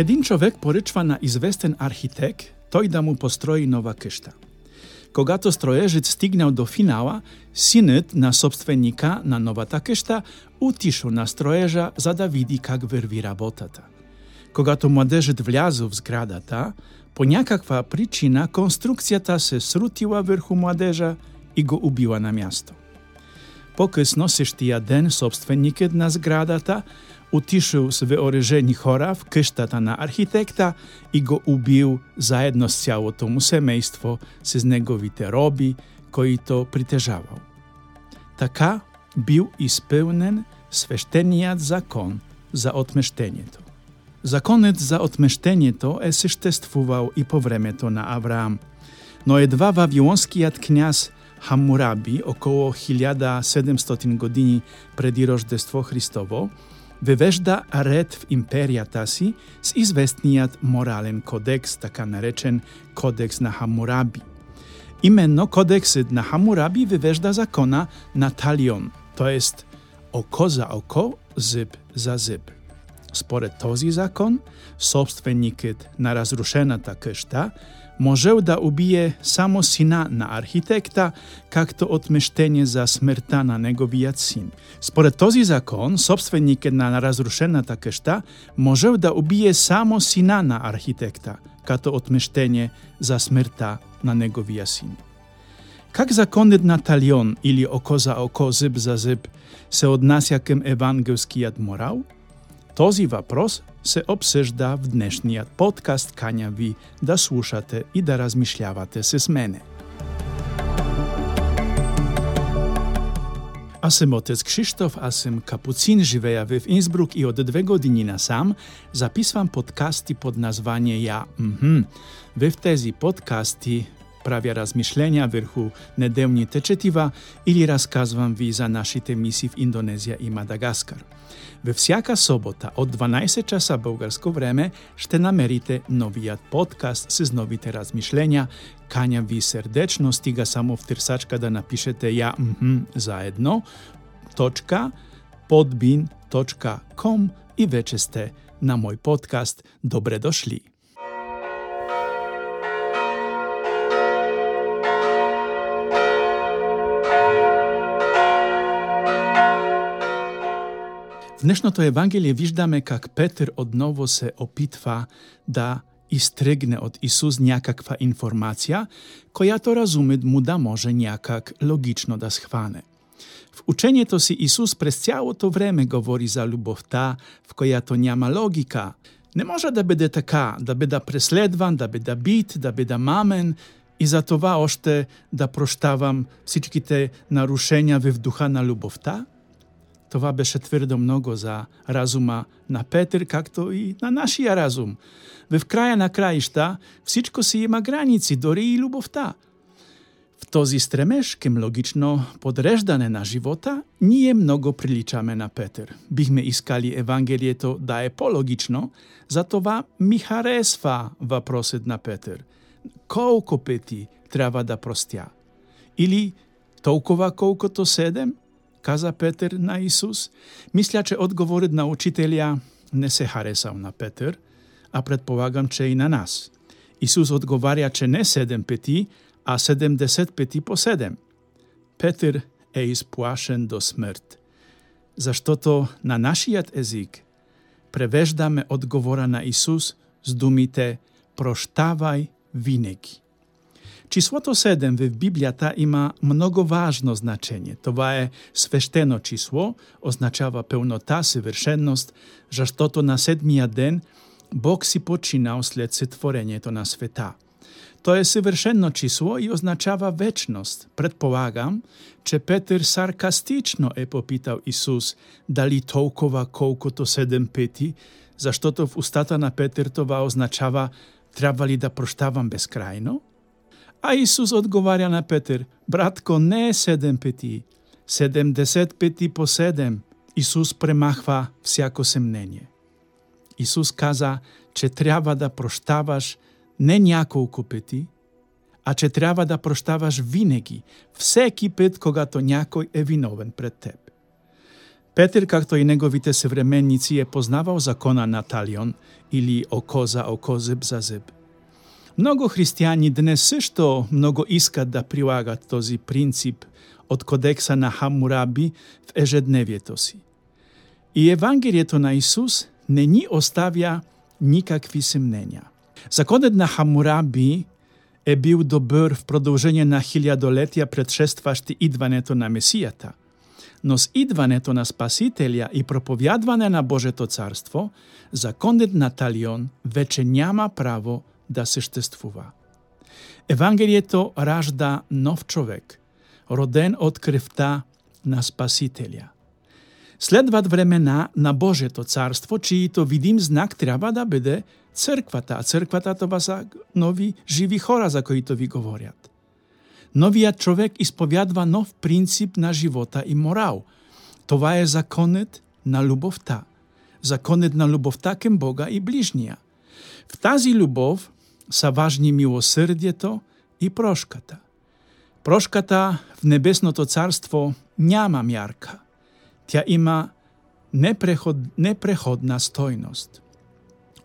Един човек поръчва на известен архитект той да му построи нова къща. Когато строежът стигнал до финала, синът на собственика на новата къща отишъл на строежа, за да види как върви работата. Когато младежът влязъл в сградата, по някаква причина конструкцията се срутила върху младежа и го убила на място. По-късно същия ден собственикът на сградата utiszył wyoryżeni choraw, kysztata na architekta i go ubił zajedno z ciało tomu semejstwo, z niegovite robi, koji to priteżawał. Taka był i spełnen sweszteniat zakon za odmyszczenie to. Zakonet za odmyszczenie to esyż testwował i powremie to na Abraham. No jedwa wawionski jad kniaz Hammurabi około 1700 godzin przed Rożdestwo Chrystowo – въвежда ред в империята си с известният морален кодекс, така наречен Кодекс на Хамураби. Именно кодексът на Хамураби въвежда закона на Талион, т.е. око за око, зъб за зъб. Според този закон, собственикът на разрушената къща можел да убие само сина на архитекта, както отмещение за смъртта на неговият син. Според този закон, собственикът на разрушената къща можел да убие само сина на архитекта, като отмещение за смъртта на неговия син. Как законът на талион или око за око, зъб за зъб се отнася към евангелският морал – този въпрос се обсъжда в днешният подкаст. Каня ви да слушате и да размишлявате с мене. Аз съм отец Кшиштоф, аз съм капуцин, живея в Инсбрук и от две години насам записвам подкасти под название Я. Мхм. В тези подкасти правя размишления върху неделните четива или разказвам ви за нашите мисии в Индонезия и Мадагаскар. Във всяка събота от 12 часа българско време ще намерите новият подкаст с новите размишления. Каня ви сърдечно, стига само в търсачка да напишете я мхм заедно, точка, podbin.com и вече сте на мой подкаст. Добре дошли! днешното Евангелие виждаме как Петър отново се опитва да изтръгне от Исус някаква информация, която разумът му да може някак логично да схване. В учението си Исус през цялото време говори за любовта, в която няма логика. Не може да бъде така, да бъда преследван, да бъда бит, да бъда мамен и за това още да прощавам всичките нарушения в духа на любовта – Това беше твърдо много за разума на Петър, както и на нашия разум. В края на краища всичко си има граници, дори и любовта. В този стремеж към логично подреждане на живота, ние много приличаме на Петър. Бихме искали Евангелието да е по-логично, затова ми харесва въпросът на Петър. Колко пъти трябва да простя? Или толкова колкото седем? Каза Петър на Исус. Мисля, че отговорът на учителя не се харесал на Петър, а предполагам, че и на нас. Исус отговаря, че не седем пети, а 70 пети по седем. Петър е изплашен до смърт, защото на нашият език превеждаме отговора на Исус с думите «Прощавай винаги». Числото 7 в Библията има много важно значение. Това е свещено число, означава пълнота, съвършенност, защото на седмия ден Бог си починал след сътворението на света. То е съвършено число и означава вечност. Предполагам, че Петър саркастично е попитал Исус дали толкова колкото седем пъти, защото в устата на Петър това означава трябва ли да прощавам безкрайно? Исус отговаря на Петър, братко, не е седем пети, седемдесет пети по седем. Исус премахва всяко съмнение. Исус каза, че трябва да прощаваш не няколко пъти, а че трябва да прощаваш винаги, всеки път, когато някой е виновен пред теб. Петър, както и неговите съвременници, е познавал закона на Талион или око за око, зъб за зъб. Много християни днес също много искат да прилагат този принцип от кодекса на Хамураби в ежедневието си. И Евангелието на Исус не ни оставя никакви съмнения. Законът на Хамураби е бил добър в продължение на хилядолетия предшестващи идването на Месията. Но с идването на Спасителя и проповядване на Божието царство, законът на Талион вече няма право да съществува. Евангелието ражда нов човек, роден от кръвта на Спасителя. Следват времена на Божието царство, чието видим знак трябва да бъде църквата. А църквата това са нови живи хора, за които ви говорят. Новият човек изповядва нов принцип на живота и морал. Това е законът на любовта. Законът на любовта към Бога и ближния. В тази любов са важни милосърдието и прошката. Прошката в Небесното царство няма мярка. Тя има непреход, непреходна стойност.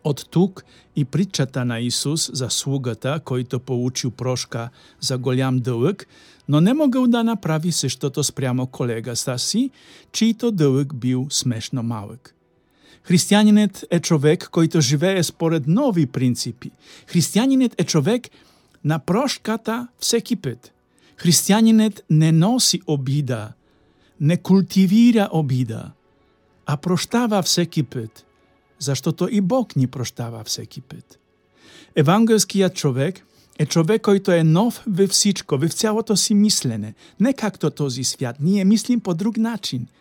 От тук и притчата на Исус за слугата, който получил прошка за голям дълъг, но не могъл да направи същото спрямо колегата си, чийто дълъг бил смешно малък. Християнинът е човек, който живее според нови принципи. Християнинът е човек на прошката всеки път. Християнинът не носи обида, не култивира обида, а прощава всеки път, защото и Бог ни прощава всеки път. Евангелският човек е човек, който е нов във всичко, в цялото си мислене. Не както този свят. Ние мислим по друг начин –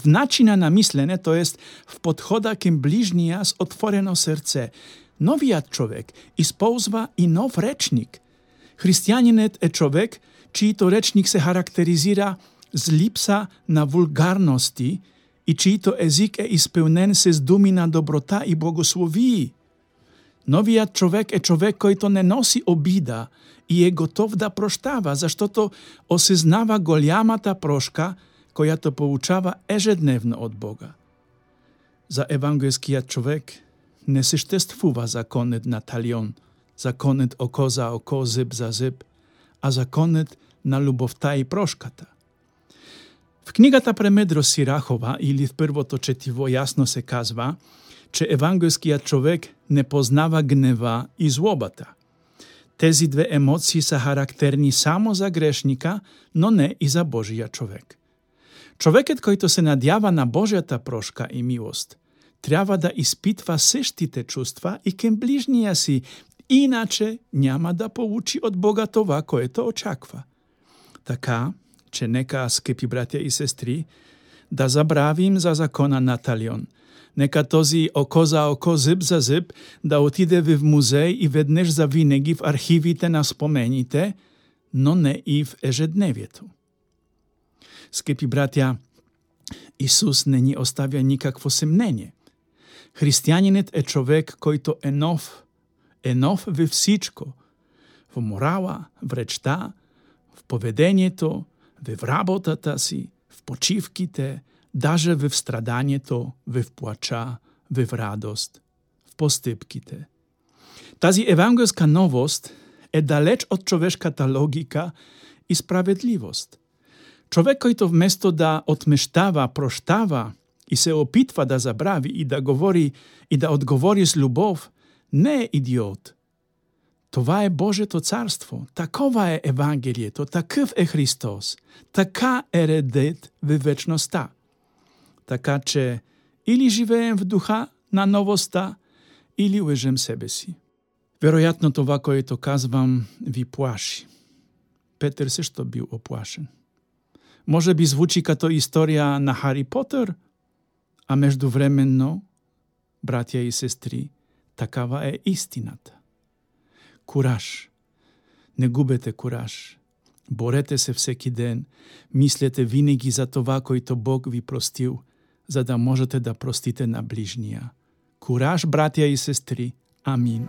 в начина на мислене, т.е. в подхода към ближния с отворено сърце. Новият човек използва и нов речник. Християнинът е човек, чийто речник се характеризира с липса на вулгарности и чийто език е изпълнен с думи на доброта и благословии. Новият човек е човек, който не носи обида и е готов да прощава, защото осъзнава голямата прошка – koja to poučava ežednevno od Boga. Za ewangelski człowiek nie sysztestwuwa zakonet na talion, zakonet oko za oko, zyb za zyb, a zakonet na lubowta i proszkata. W knjiga ta premedro Sirachowa, ili w prvo to jasno se kazwa, czy ewangelski człowiek nie poznawa gniewa i złobata. Tezi dwie emocje są charakterni samo za grzesznika, no nie i za Bożija człowieka. Човекът, който се надява на Божията прошка и милост, трябва да изпитва същите чувства и към ближния си, иначе няма да получи от Бога това, което очаква. Така, че нека, скъпи братя и сестри, да забравим за закона на Талион. Нека този око за око, зъб за зъб, да отиде в музей и веднъж за винаги в архивите на спомените, но не и в ежедневието. Скъпи братя, Исус не ни оставя никакво съмнение. Християнинът е човек, който е нов. Е нов във всичко. В морала, в речта, в поведението, в работата си, в почивките, даже в страданието, в плача, в радост, в постъпките. Тази евангелска новост е далеч от човешката логика и справедливост. Човек, който вместо да отмещава, прощава и се опитва да забрави и да говори и да отговори с любов, не е идиот. Това е Божието царство. Такова е Евангелието. Такъв е Христос. Така е редът в вечността. Така че или живеем в духа на новостта, или лъжем себе си. Вероятно това, което казвам, ви плаши. Петър също бил оплашен. Може би звучи като история на Хари Потър, а междувременно, братя и сестри, такава е истината. Кураж. Не губете кураж. Борете се всеки ден. Мислете винаги за това, което Бог ви простил, за да можете да простите на ближния. Кураж, братя и сестри. Амин.